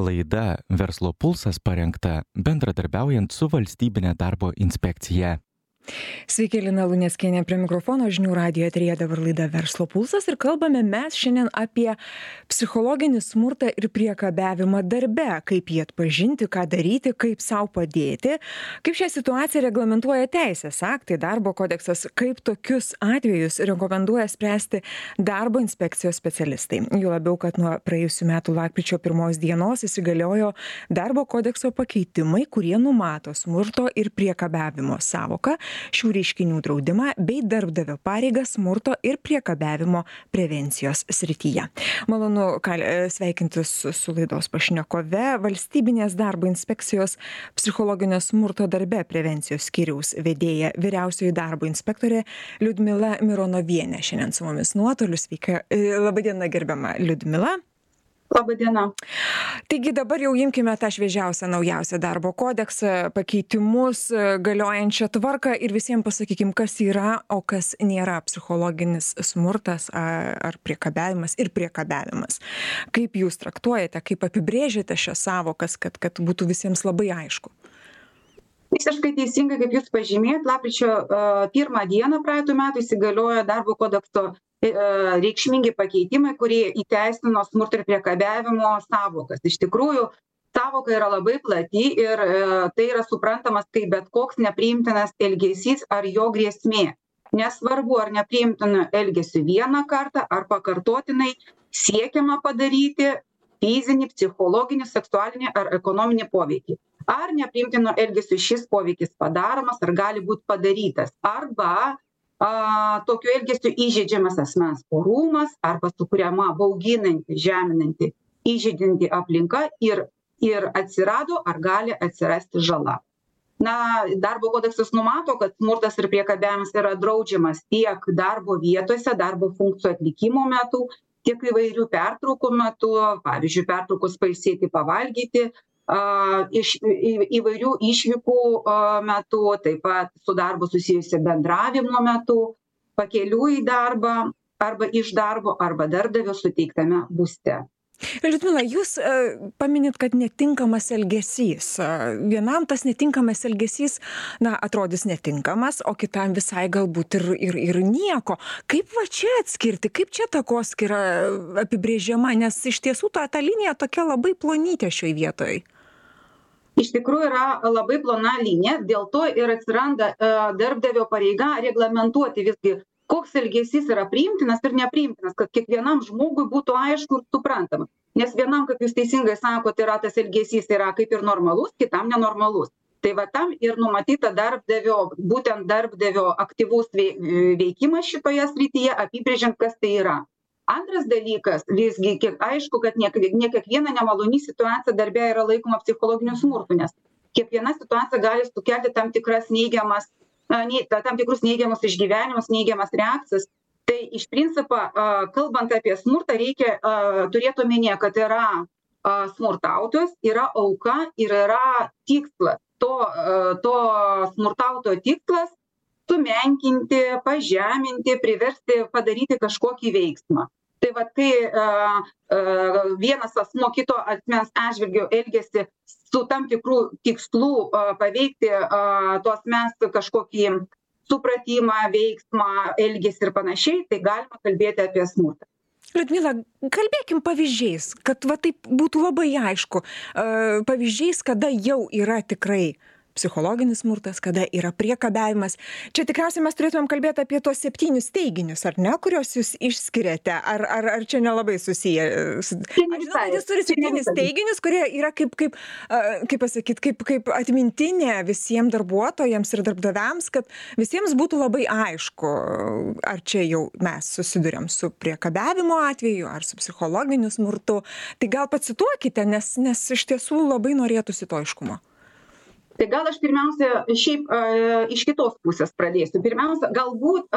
Laida Verslo pulsas parengta bendradarbiaujant su valstybinė darbo inspekcija. Sveiki, Lina Luneskienė prie mikrofono žinių radijo atrija dabar laida Verslo pulsas ir kalbame mes šiandien apie psichologinį smurtą ir priekabiavimą darbe, kaip jį atpažinti, ką daryti, kaip savo padėti, kaip šią situaciją reglamentuoja teisės aktai, darbo kodeksas, kaip tokius atvejus rekomenduoja spręsti darbo inspekcijos specialistai. Jų labiau, kad nuo praėjusių metų lakryčio pirmos dienos įsigaliojo darbo kodekso pakeitimai, kurie numato smurto ir priekabiavimo savoką šių reiškinių draudimą bei darbdavio pareigas smurto ir priekabiavimo prevencijos srityje. Malonu kal, sveikintis su, laidos pašnekove valstybinės darbo inspekcijos psichologinio smurto darbe prevencijos skyriaus vedėja vyriausioji darbo inspektorė Liudmila Mironovienė. Šiandien su mumis nuotoliu. Sveika. Labadiena gerbiama Liudmila. Labadiena. Taigi dabar jau imkime tą šviežiausią, naujausią darbo kodeksą, pakeitimus, galiojančią tvarką ir visiems pasakykim, kas yra, o kas nėra psichologinis smurtas ar priekabiavimas ir priekabiavimas. Kaip jūs traktuojate, kaip apibrėžiate šias savokas, kad, kad būtų visiems labai aišku. Visiškai teisingai, kaip jūs pažymėjot, lapkričio uh, pirmą dieną praeitų metų įsigaliojo darbo kodekso E, reikšmingi pakeitimai kurie įteisino smurto ir priekabiavimo sąvokas iš tikrųjų sąvoka yra labai plati ir e, tai yra suprantamas kaip bet koks nepriimtinas elgesys ar jo grėsmė. Nesvarbu ar nepriimtinu elgesiu vieną kartą ar pakartotinai siekiama padaryti fizinį psichologinį seksualinį ar ekonominį poveikį. Ar nepriimtinu elgesiu šis poveikis padaromas ar gali būt padarytas. Arba a tokiu elgesiu įžeidžiamas asmens orumas arba sukuriama bauginanti žeminanti įžeidžianti aplinka ir ir atsirado ar gali atsirasti žala. Na darbo kodeksas numato kad smurtas ir priekabiavimas yra draudžiamas tiek darbo vietose darbo funkcijų atlikimo metu tiek įvairių pertraukų metu pavyzdžiui pertraukos pailsėti pavalgyti iš įvairių išvykų metu, taip pat su darbu susijusio bendravimo metu, pakelių į darbą arba iš darbo arba darbdavio suteiktame būste. Liudmila, jūs paminit, kad netinkamas elgesys. Vienam tas netinkamas elgesys, na, atrodys netinkamas, o kitam visai galbūt ir, ir, ir nieko. Kaip va čia atskirti, kaip čia takoskira apibrėžiama, nes iš tiesų ta, ta linija tokia labai plonytė šioje vietoje iš tikrųjų yra labai plona linija dėl to ir atsiranda e, darbdavio pareiga reglamentuoti visgi koks elgesys yra priimtinas ir nepriimtinas kad kiekvienam žmogui būtų aišku ir suprantama. Nes vienam kaip jūs teisingai sakot yra tas elgesys yra kaip ir normalus kitam nenormalus. Tai va tam ir numatyta darbdavio būtent darbdavio aktyvus vei veikimas šitoje srityje apibrėžiant kas tai yra antras dalykas visgi kiek aišku kad ne ne kiekviena nemaloni situacija darbe yra laikoma psichologiniu smurtu nes kiekviena situacija gali sukelti tam tikras neigiamas a nei tam tikrus neigiamus išgyvenimus neigiamas reakcijas. Tai iš principo kalbant apie smurtą reikia turėt omenyje kad yra smurtautojas yra auka ir yra tikslas. To to smurtautojo tikslas sumenkinti pažeminti priversti padaryti kažkokį veiksmą tai vat kai a a vienas asmuo kito asmens atžvilgiu elgiasi su tam tikru tikslu a paveikti a to asmens kažkokį supratimą veiksmą elgesį ir panašiai tai galima kalbėti apie smurtą. Liudmila kalbėkim pavyzdžiais kad va taip būtų labai aišku. Pavyzdžiais kada jau yra tikrai psichologinis smurtas kada yra priekabiavimas. Čia tikriausiai mes turėtumėm kalbėt apie tuos septynis teiginius ar ne kuriuos jūs išskiriate? Ar ar ar čia nelabai susiję? Su aš žinau kad jūs turit septynis teiginius kurie yra kaip kaip a kaip pasakyt kaip kaip atmintinė visiem darbuotojams ir darbdaviams kad visiems būtų labai aišku ar čia jau mes susiduriam su priekabiavimo atveju ar su psichologiniu smurtu. Tai gal pacituokite nes nes iš tiesų labai norėtųsi to aiškumo tai gal aš pirmiausia šiaip iš kitos pusės pradėsiu. Pirmiausia galbūt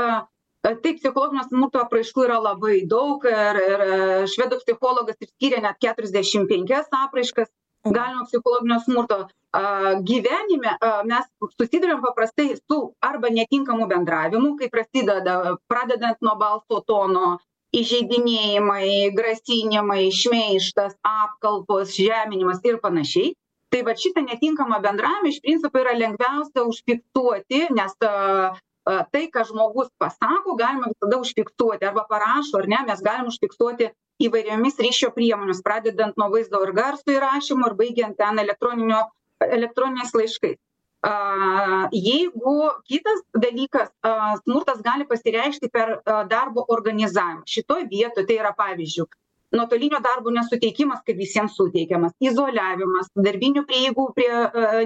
taip psichologinio smurto apraiškų yra labai daug ir ir švedų psichologas išskyrė net keturiasdešim penkias apraiškas galimo psichologinio smurto a gyvenime a mes susiduriam paprastai su arba netinkamu bendravimu kai prasideda pradedant nuo balso tono įžeidinėjimai grasinimai šmeižtas apkalbos žeminimas ir panašiai tai vat šitą netinkamą bendravimą iš principo yra lengviausia užfiksuoti nes tai ką žmogus pasako galima visada užfiksuoti arba parašo ar ne mes galim užfiksuoti įvairiomis ryšio priemonėmis pradedant nuo vaizdo ir garso įrašymo ir baigiant ten elektroninio elektroniniais laiškais. A jeigu kitas dalykas a smurtas gali pasireikšti per darbo organizavimą. Šitoj vietoj tai yra pavyzdžiui nuotolinio darbo nesuteikimas kaip visiems suteikiamas. Izoliavimas darbinių prieigų prie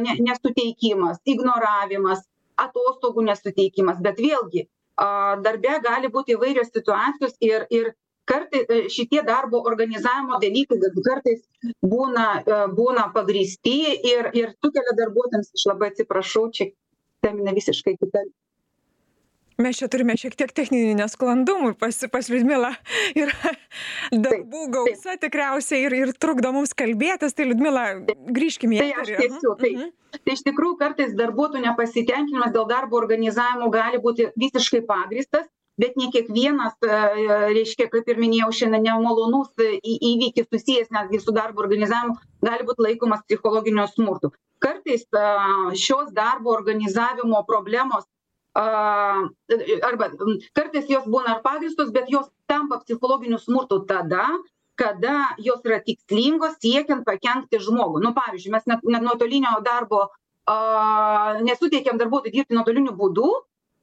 ne nesuteikimas ignoravimas atostogų nesuteikimas. Bet vėlgi a darbe gali būti įvairios situacijos ir ir kartai šitie darbo organizavimo dalykai kartais būna būna pagrįsti ir ir sukelia darbuotojams aš labai atsiprašau čia tema visiškai kita mes čia turime šiek tiek techninių nesklandumų pas pas liudmilą yra darbų gausa tikriausiai ir ir trukdo mums kalbėtis. Tai liudmila grįžkim į tai aš tęsiu tai tai iš tikrųjų kartais darbuotojų nepasitenkinimas dėl darbo organizavimo gali būti visiškai pagrįstas bet ne kiekvienas reiškia kaip ir minėjau šiandien nemalonus į įvykis susijęs netgi su darbo organizavimu gali būt laikomas psichologiniu smurtu. Kartais šios darbo organizavimo problemos arba kartais jos būna ir pagrįstos bet jos tampa psichologiniu smurtu tada kada jos yra tikslingos siekiant pakenkti žmogui. Nu pavyzdžiui mes net net nuotolinio darbo a nesuteikiam darbuotojui dirbti nuotoliniu būdu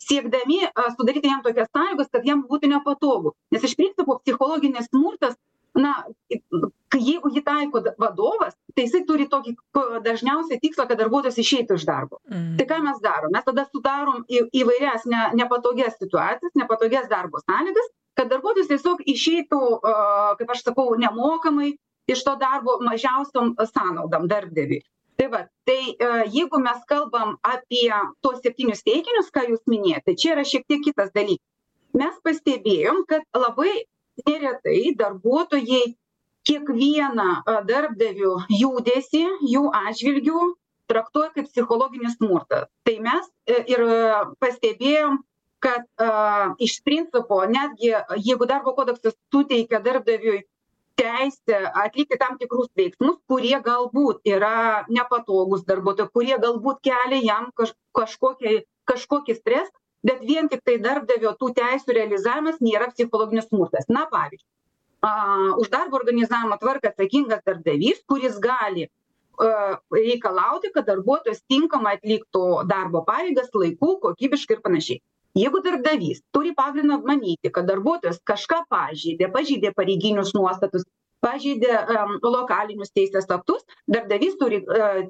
siekdami sudaryti jam tokias sąlygas kad jam būtų nepatogu. Nes iš principo psichologinis smurtas na kai jeigu jį taiko vadovas tai jisai turi tokį dažniausiai tikslą kad darbuotojas išeitų iš darbo. Tai ką mes darom? Mes tada sudarom į įvairias ne nepatogias situacijas nepatogias darbo sąlygas kad darbuotojas tiesiog išeitų kaip aš sakau nemokamai iš to darbo mažiausiom sąnaudom darbdaviui. Tai va tai jeigu mes kalbam apie tuos septynis teiginius ką jūs minėjot tai čia yra šiek tiek kitas dalykas. Mes pastebėjom kad labai neretai darbuotojai kiekvieną darbdavių judesį jų atžvilgiu traktuoja kaip psichologinį smurtą. Tai mes ir pastebėjom kad a iš principo netgi jeigu darbo kodeksas suteikia darbdaviui teisę atlikti tam tikrus veiksmus kurie galbūt yra nepatogūs darbuotojui kurie galbūt kelia jam kaž kažkokį kažkokį stresą bet vien tiktai darbdavio tų teisių realizavimas nėra psichologinis smurtas. Na pavyzdžiui a už darbo organizavimo tvarką atsakingas darbdavys kuris gali a reikalauti kad darbuotojas tinkamai atliktų darbo pareigas laiku kokybiškai ir panašiai. Jeigu darbdavys turi pagrindo manyti kad darbuotojas kažką pažeidė pažeidė pareiginius nuostatus pažeidė lokalinius teisės aktus darbdavys turi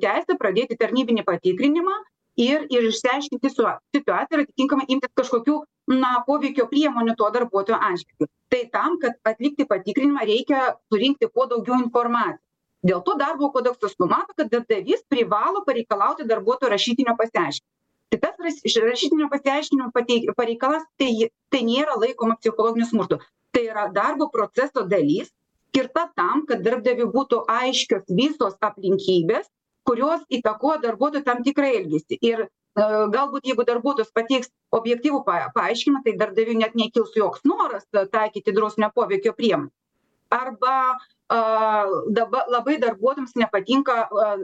teisę pradėti tarnybinį patikrinimą ir ir išsiaiškinti su situaciją ir atitinkamai imtis kažkokių na poveikio priemonių to darbuotojo atžvilgiu. Tai tam kad atlikti patikrinimą reikia surinkti kuo daugiau informacijos. Dėl to darbo kodeksas numato kad darbdavys privalo pareikalauti darbuotojo rašytinio pasiaiškinimo. Tai tas rašytinio pasiaiškinimo pateik pareikalavimas tai tai nėra laikoma psichologiniu smurtu. Tai yra darbo proceso dalis skirta tam kad darbdaviui būtų aiškios visos aplinkybės kurios įtakoja darbuotojų tam tikrą elgesį. Ir galbūt jeigu darbuotojas pateiks objektyvų pa paaiškinimą tai darbdaviui net nekils joks noras taikyti drausminio poveikio priemonę arba a daba labai darbuotojams nepatinka a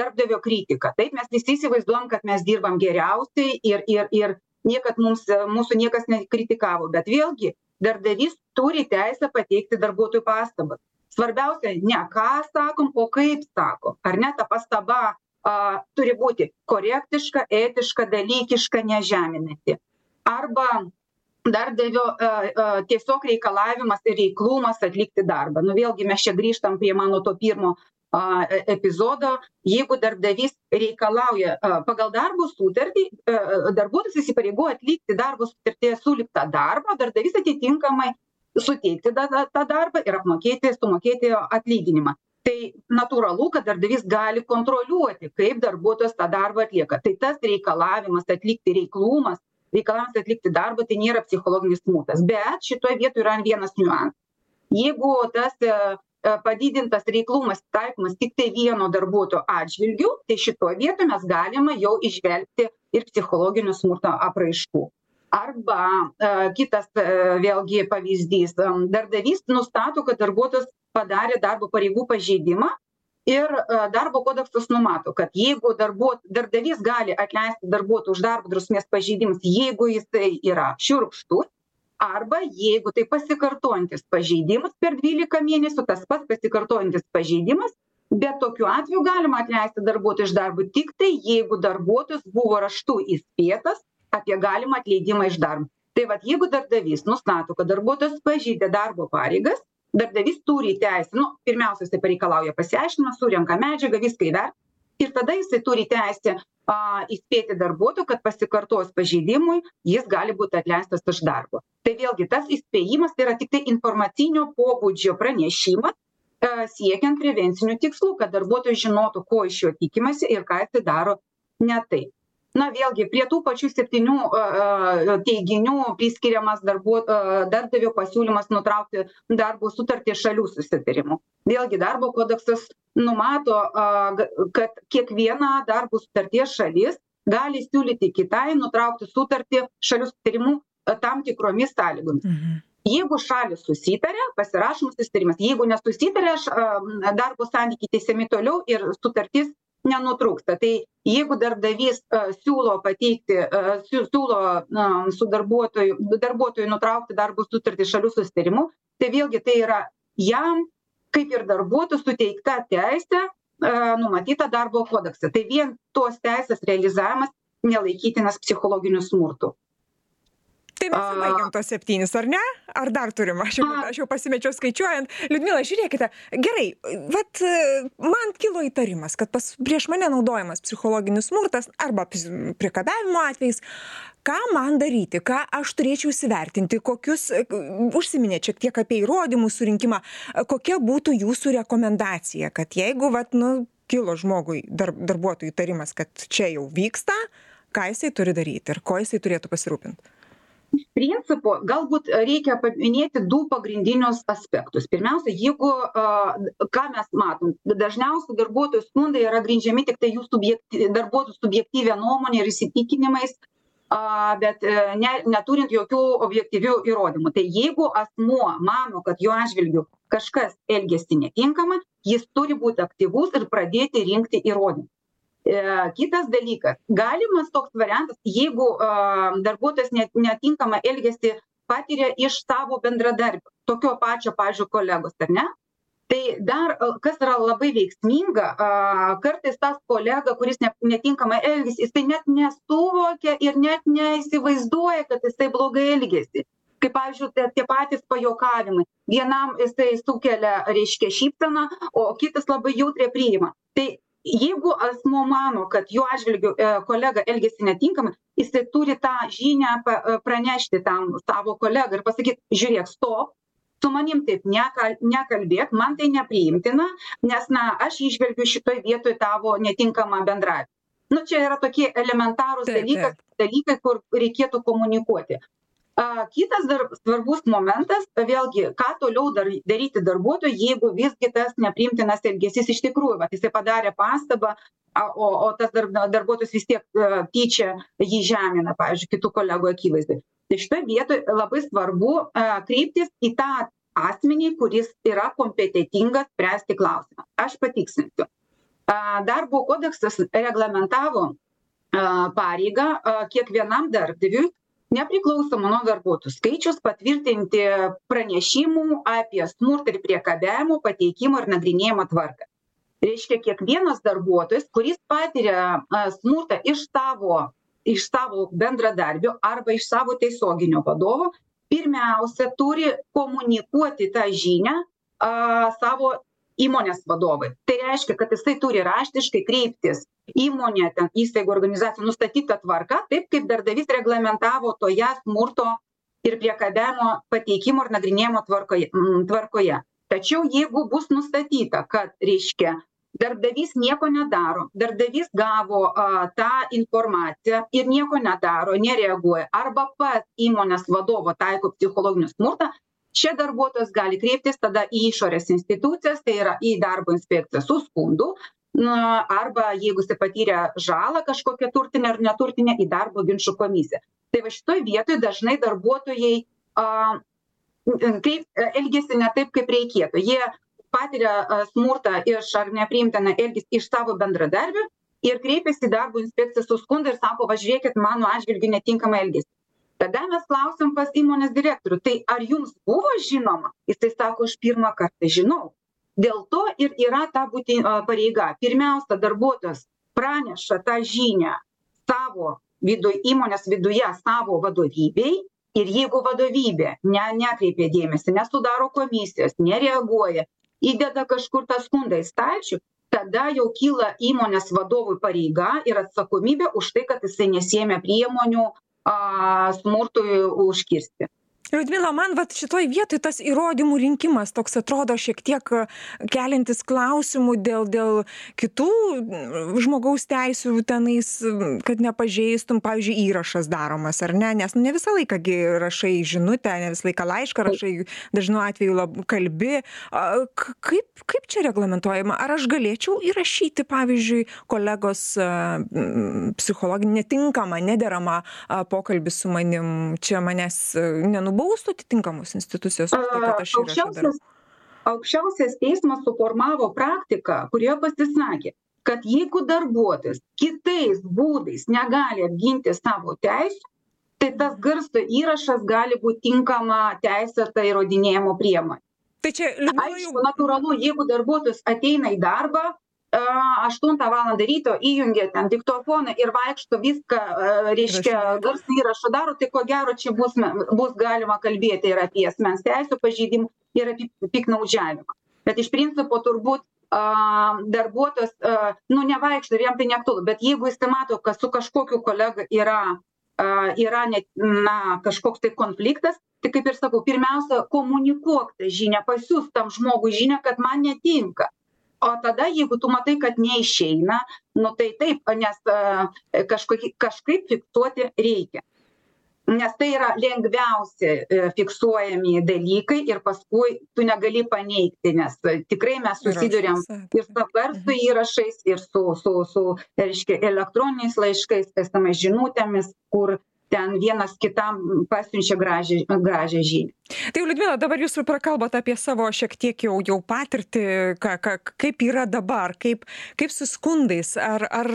darbdavio kritika. Taip mes visi įsivaizduojam kad mes dirbam geriausiai ir ir ir niekad mums mūsų niekas nekritikavo. Bet vėlgi darbdavys turi teisę pateikti darbuotojui pastabas svarbiausia ne ką sakom o kaip sakom. Ar ne ta pastaba a turi būti korektiška etiška dalykiška nežeminanti. Arba darbdavio a a tiesiog reikalavimas ir reiklumas atlikti darbą. Nu vėlgi mes čia grįžtam prie mano to pirmo a e epizodo. Jeigu darbdavys reikalauja pagal darbo sutartį a darbuotojas įsipareigoja atlikti darbo sutartyje siūlytą darbą darbdavys atitinkamai suteikti da tą darbą ir apmokėti sumokėti atlyginimą. Tai natūralu kad darbdavys gali kontroliuoti kaip darbuotojas tą darbą atlieka. Tai tas reikalavimas atlikti reiklumas reikalavimas atlikti darbą tai nėra psichologinis smurtas. Bet šitoj vietoj yra vienas niuansas. Jeigu tas padidintas reiklumas taikomas tiktai vieno darbuotojo atžvilgiu tai šitoj vietoj mes galime jau įžvelgti ir psichologinio smurto apraiškų arba kitas vėlgi pavyzdys darbdavys nustato kad darbuotojas padarė darbo pareigų pažeidimą ir darbo kodeksas numato kad jeigu darbuo darbdavys gali atleisti darbuotoją už darbo drausmės pažeidimus jeigu jisai yra šiurkštus arba jeigu tai pasikartojantis pažeidimas per dvylika mėnesių tas pats pasikartojantis pažeidimas bet tokiu atveju galima atleisti darbuotoją iš darbo tiktai jeigu darbuotojas buvo raštu įspėtas apie galimą atleidimą iš darbo. Tai vat jeigu darbdavys nustato kad darbuotojas pažeidė darbo pareigas darbdavys turi teisę nu pirmiausia jisai pareikalauja pasiaiškinimo surenka medžiagą viską įver ir tada jisai turi teisę a įspėti darbuotoją kad pasikartojus pažeidimui jis gali būt atleistas iš darbo. Tai vėlgi tas įspėjimas tai yra tiktai informacinio pobūdžio pranešimas a siekiant prevencinių tikslų kad darbuotojas žinotų ko iš jo tikimasi ir ką jisai daro ne taip na vėlgi prie tų pačių septynių teiginių priskiriamas darbuo darbdavio pasiūlymas nutraukti darbo sutartį šalių susitarimu vėlgi darbo kodeksas numato kad kiekviena darbo sutarties šalis gali siūlyti kitai nutraukti sutartį šalių susitarimu tam tikromis sąlygomis Mhm. jeigu šalys susitaria pasirašomas susitarimas jeigu nesusitaria š darbo santykiai tęsiami toliau ir sutartis nenutrūksta. Tai jeigu darbdavys a siūlo pateikti a siū siūlo na su darbuotoju darbuotojui nutraukti darbo sutartį šalių susitarimu tai vėlgi tai yra jam kaip ir darbuotojui suteikta teisė a numatyta darbo kodekse tai vien tos teisės realizavimas nelaikytinas psichologiniu smurtu tai mes A. baigėm tuos septynis ar ne? Ar dar turim? Aš jau aš jau pasimečiau skaičiuojant. Liudmila žiūrėkite gerai vat man kilo įtarimas kad pas prieš mane naudojamas psichologinis smurtas arba priekabiavimo atvejais ką man daryti? Ką aš turėčiau įsivertinti? Kokius užsiminėt šiek tiek apie įrodymų surinkimą. Kokia būtų jūsų rekomendacija kad jeigu vat nu kilo žmogui dar darbuotojui įtarimas kad čia jau vyksta ką jisai turi daryti ir kuo jisai turėtų pasirūpint principo galbūt reikia paminėti du pagrindinius aspektus. Pirmiausia jeigu a ką mes matom dažniausiai darbuotojų skundai yra grindžiami tiktai jų subjekty darbuotojų subjektyvia nuomone ir įsitikinimais a bet e, ne neturint jokių objektyvių įrodymų. Tai jeigu asmuo mano kad jo atžvilgiu kažkas elgiasi netinkamai jis turi būt aktyvus ir pradėti rinkti įrodymus kitas dalykas. Galimas toks variantas jeigu a darbuotojas ne netinkamą elgesį patiria iš savo bendradarbių tokio pačio pavyzdžiui kolegos ar ne? Tai dar kas yra labai veiksminga a kartais tas kolega kuris ne netinkamai elgiasi jisai net nesuvokia ir net neįsivaizduoja kad jisai blogai elgiasi. Kaip pavyzdžiui tie tie patys pajuokavimai. Vienam jisai sukelia reiškia šypseną o kitas labai jautriai priima. Tai jeigu asmuo mano kad jo atžvilgiu e kolega elgiasi netinkamai jisai turi tą žinią pa pranešti tam savo kolegai ir pasakyt žiūrėk stop su manim taip nekal nekalbėk man tai nepriimtina nes na aš įžvelgiu šitoj vietoj tavo netinkamą bendravimą. Nu čia yra tokie elementarūs dalykas dalykai kur reikėtų komunikuoti a kitas dar svarbus momentas vėlgi ką toliau dar daryti darbuotojui jeigu visgi tas nepriimtinas elgesys iš tikrųjų vat jisai padarė pastabą a o o tas dar darbuotojas vis tiek a tyčia jį žemina pavyzdžiui kitų kolegų akivaizdoj tai šitoj vietoj labai svarbu a kreiptis į tą asmenį kuris yra kompetentingas spręsti klausimą. Aš patikslinsiu. A darbo kodeksas reglamentavo a pareigą a kiekvienam darbdaviui nepriklausomai nuo darbuotojų. Skaičiaus patvirtinti pranešimų apie smurtą ir priekabiavimo pateikimo ir nagrinėjimo tvarką. Reiškia kiekvienas darbuotojas kuris patiria smurtą iš savo iš savo bendradarbio arba iš savo tiesioginio vadovo pirmiausia turi komunikuoti tą žinią a savo įmonės vadovui. Tai reiškia kad jisai turi raštiškai kreiptis įmonė ten įstaiga organizacija nustatyta tvarka taip kaip darbdavys reglamentavo toje smurto ir priekabiavimo pateikimo ir nagrinėjimo tvarkoje tvarkoje. Tačiau jeigu bus nustatyta kad reiškia darbdavys nieko nedaro darbdavys gavo a tą informaciją ir nieko nedaro nereaguoja arba pats įmonės vadovo taiko psichologinį smurtą čia darbuotojas gali kreiptis tada į išorės institucijas tai yra į darbo inspekciją su skundu na arba jeigu jisai patyrė žalą kažkokią turtinę ar neturtinę į darbo ginčų komisiją. Tai va šitoj vietoj dažnai darbuotojai a kaip elgiasi ne taip kaip reikėtų. Jie patiria smurtą iš ar nepriimtiną elgesį iš savo bendradarbių ir kreipiasi į darbo inspekciją su skundu ir sako va žiūrėkit mano atžvilgiu netinkamai elgiasi. Tada mes klausiam pas įmonės direktorių tai ar jums buvo žinoma? Jisai sako aš pirmą kartą žinau dėl to ir yra ta būti pareiga. Pirmiausia darbuotojas praneša tą žinią savo viduj įmonės viduje savo vadovybei ir jeigu vadovybė ne nekreipia dėmesį nesudaro komisijos nereaguoja įdeda kažkur tą skundą į stalčių tada jau kyla įmonės vadovui pareiga ir atsakomybė už tai kad jisai nesiėmė priemonių a smurtui užkirsti liudmila man vat šitoj vietoj tas įrodymų rinkimas toks atrodo šiek tiek keliantis klausimų dėl dėl kitų žmogaus teisių tenais kad nepažeistum. Pavyzdžiui įrašas daromas ar ne? Nes ne visą laiką gi rašai žinutę ne visą laiką laišką rašai dažnu atveju lab kalbi. A kaip kaip čia reglamentuojama? Ar aš galėčiau įrašyti pavyzdžiui kolegos psichologinį netinkamą nederamą pokalbį su manim? Čia manęs nenubausti baustų atitinkamos institucijos už tai kad aš įrašą darau aukščiausias teismas suformavo praktiką kurioje pasisakė kad jeigu darbuotojas kitais būdais negali apginti savo teisių tai tas garso įrašas gali būt tinkama teisėta įrodinėjimo priemonė. Tai čia aišku natūralu jeigu darbuotojas ateina į darbą aštuntą valandą ryto įjungia ten diktofoną ir vaikšto viską reiškia garso įrašą daro tai ko gero čia bus bus galima kalbėti ir apie asmens teisių pažeidimą ir apie piktnaudžiavimą. Bet iš principo turbūt a darbuotojas a nu nevaikšto ir jam tai neaktualu. Bet jeigu jisai mato kad su kažkokiu kolega yra a yra net na kažkoks tai konfliktas tai kaip ir sakau pirmiausia komunikuok tą žinią pasiųsk tam žmogui žinią kad man netinka o tada jeigu tu matai kad neišeina nu tai taip nes kažkokį kažkaip fiksuoti reikia. Nes tai yra lengviausi fiksuojami dalykai ir paskui tu negali paneigti nes tikrai mes susiduriam ir su garso įrašais ir su su su reiškia elektroniniais laiškais sms žinutėmis kur ten vienas kitam pasiunčia gražią gražią žinią. Tai liudmila dabar jūs prakalbot apie savo šiek tiek jau jau patirtį ką ką kaip yra dabar kaip kaip su skundais ar ar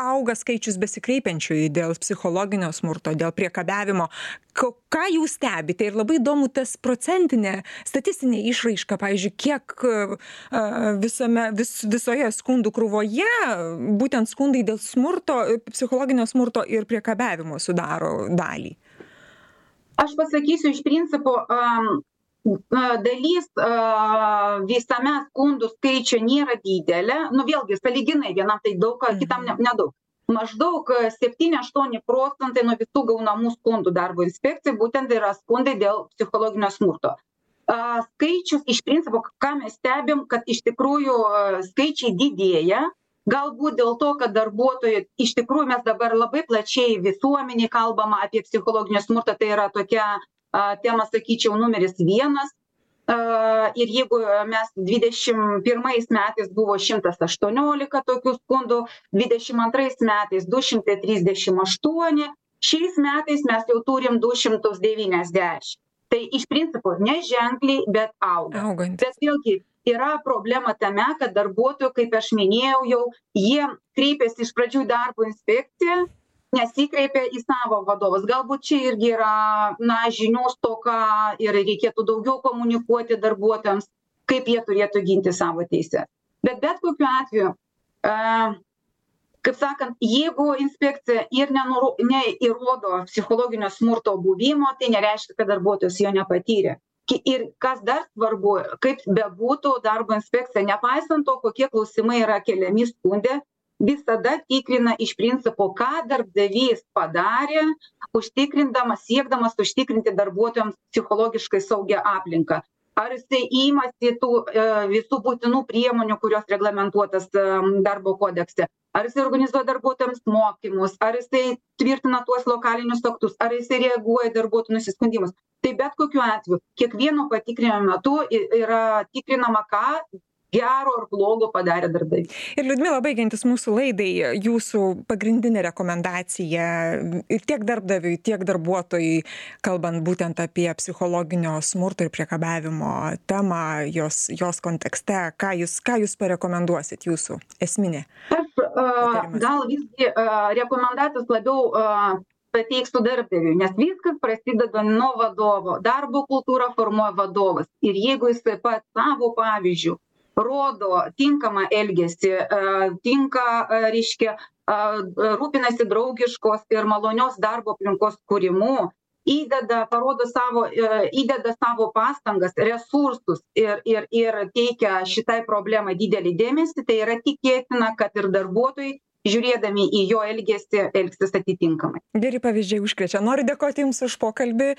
auga skaičius besikreipiančiųjų dėl psichologinio smurto dėl priekabiavimo. Ko ką jūs stebite? Ir labai įdomu tas procentinė statistinė išraiška pavyzdžiui kiek visame vis visoje skundų krūvoje būtent skundai dėl smurto psichologinio smurto ir priekabiavimo sudaro dalį. Aš pasakysiu iš principo dalis visame skundų skaičių nėra didelė nu vėlgi sąlyginai vienam tai daug kitam ne nedaug maždaug septyni aštuoni procentai nuo visų gaunamų skundų darbo inspekcijai būtent yra skundai dėl psichologinio smurto skaičius iš principo ką mes stebim kad iš tikrųjų skaičiai didėja galbūt dėl to kad darbuotojai iš tikrųjų mes dabar labai plačiai visuomenėj kalbama apie psichologinį smurtą tai yra tokia a tema sakyčiau numeris vienas. A ir jeigu mes dvidešim pirmais metais buvo šimtas aštuoniolika tokių skundų dvidešim antrais metais du šimtai trisdešim aštuoni šiais metais mes jau turim du šimtus devyniasdešim tai iš principo neženkliai bet auga. Bet vėlgi yra problema tame kad darbuotojų kaip aš minėjau jau jie kreipiasi iš pradžių į darbo inspekciją nesikreipia į savo vadovus. Galbūt čia irgi yra na žinių stoka ir reikėtų daugiau komunikuoti darbuotojams kaip jie turėtų ginti savo teises bet bet kokiu atveju a kaip sakant jeigu inspekcija ir nenuro neįrodo psichologinio smurto buvimo tai nereiškia kad darbuotojas jo nepatyrė. Ir kas dar svarbu kaip bebūtų darbo inspekcija nepaisant to kokie klausimai yra keliami skunde visada tikrina iš principo ką darbdavys padarė užtikrindamas siekdamas užtikrinti darbuotojams psichologiškai saugią aplinką. Ar jisai imasi tų visų būtinų priemonių kurios reglamentuotos darbo kodekse? Ar jisai organizuoja darbuotojams mokymus? Ar jisai tvirtina tuos lokalinius aktus? Ar jisai reaguoja į darbuotojų nusiskundimus? Tai bet kokiu atveju kiekvieno patikrinimo metu yra tikrinama ką gero ar blogo padarė darbdavys. Ir Liudmila, baigiantis mūsų laidai, jūsų pagrindinė rekomendacija ir tiek darbdaviui, tiek darbuotojui, kalbant būtent apie psichologinio smurto ir priekabiavimo temą, jos, jos kontekste, ką jūs, ką jūs parekomenduosit jūsų esminė? Aš uh, gal visgi rekomendacijos labiau pateiksiu darbdaviui, nes viskas prasideda nuo vadovo. Darbo kultūrą formuoja vadovas. Ir jeigu jis taip pat savo pavyzdžių rodo tinkamą elgesį, tinka, reiškia, rūpinasi draugiškos ir malonios darbo aplinkos kūrimu, įdeda, parodo savo, įdeda savo pastangas, resursus ir, ir, ir teikia šitai problemai didelį dėmesį, tai yra tikėtina, kad ir darbuotojai žiūrėdami į jo elgesį elgsis atitinkamai. Geri pavyzdžiai užkrečia noriu dėkoti jums už pokalbį.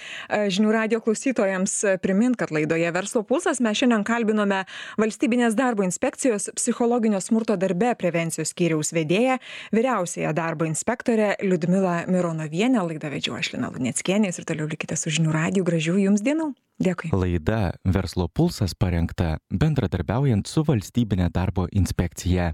Žinių radijo klausytojams primint kad laidoje verslo pulsas mes šiandien kalbinome valstybinės darbo inspekcijos psichologinio smurto darbe prevencijos skyriaus vedėją vyriausiąją darbo inspektorę liudmilą mironovienę. Laidą vedžiau aš lina luneckienė jūs ir toliau likite su žinių radiju. Gražių jums dienų. Dėkui. Laida verslo pulsas parengta bendradarbiaujant su valstybine darbo inspekcija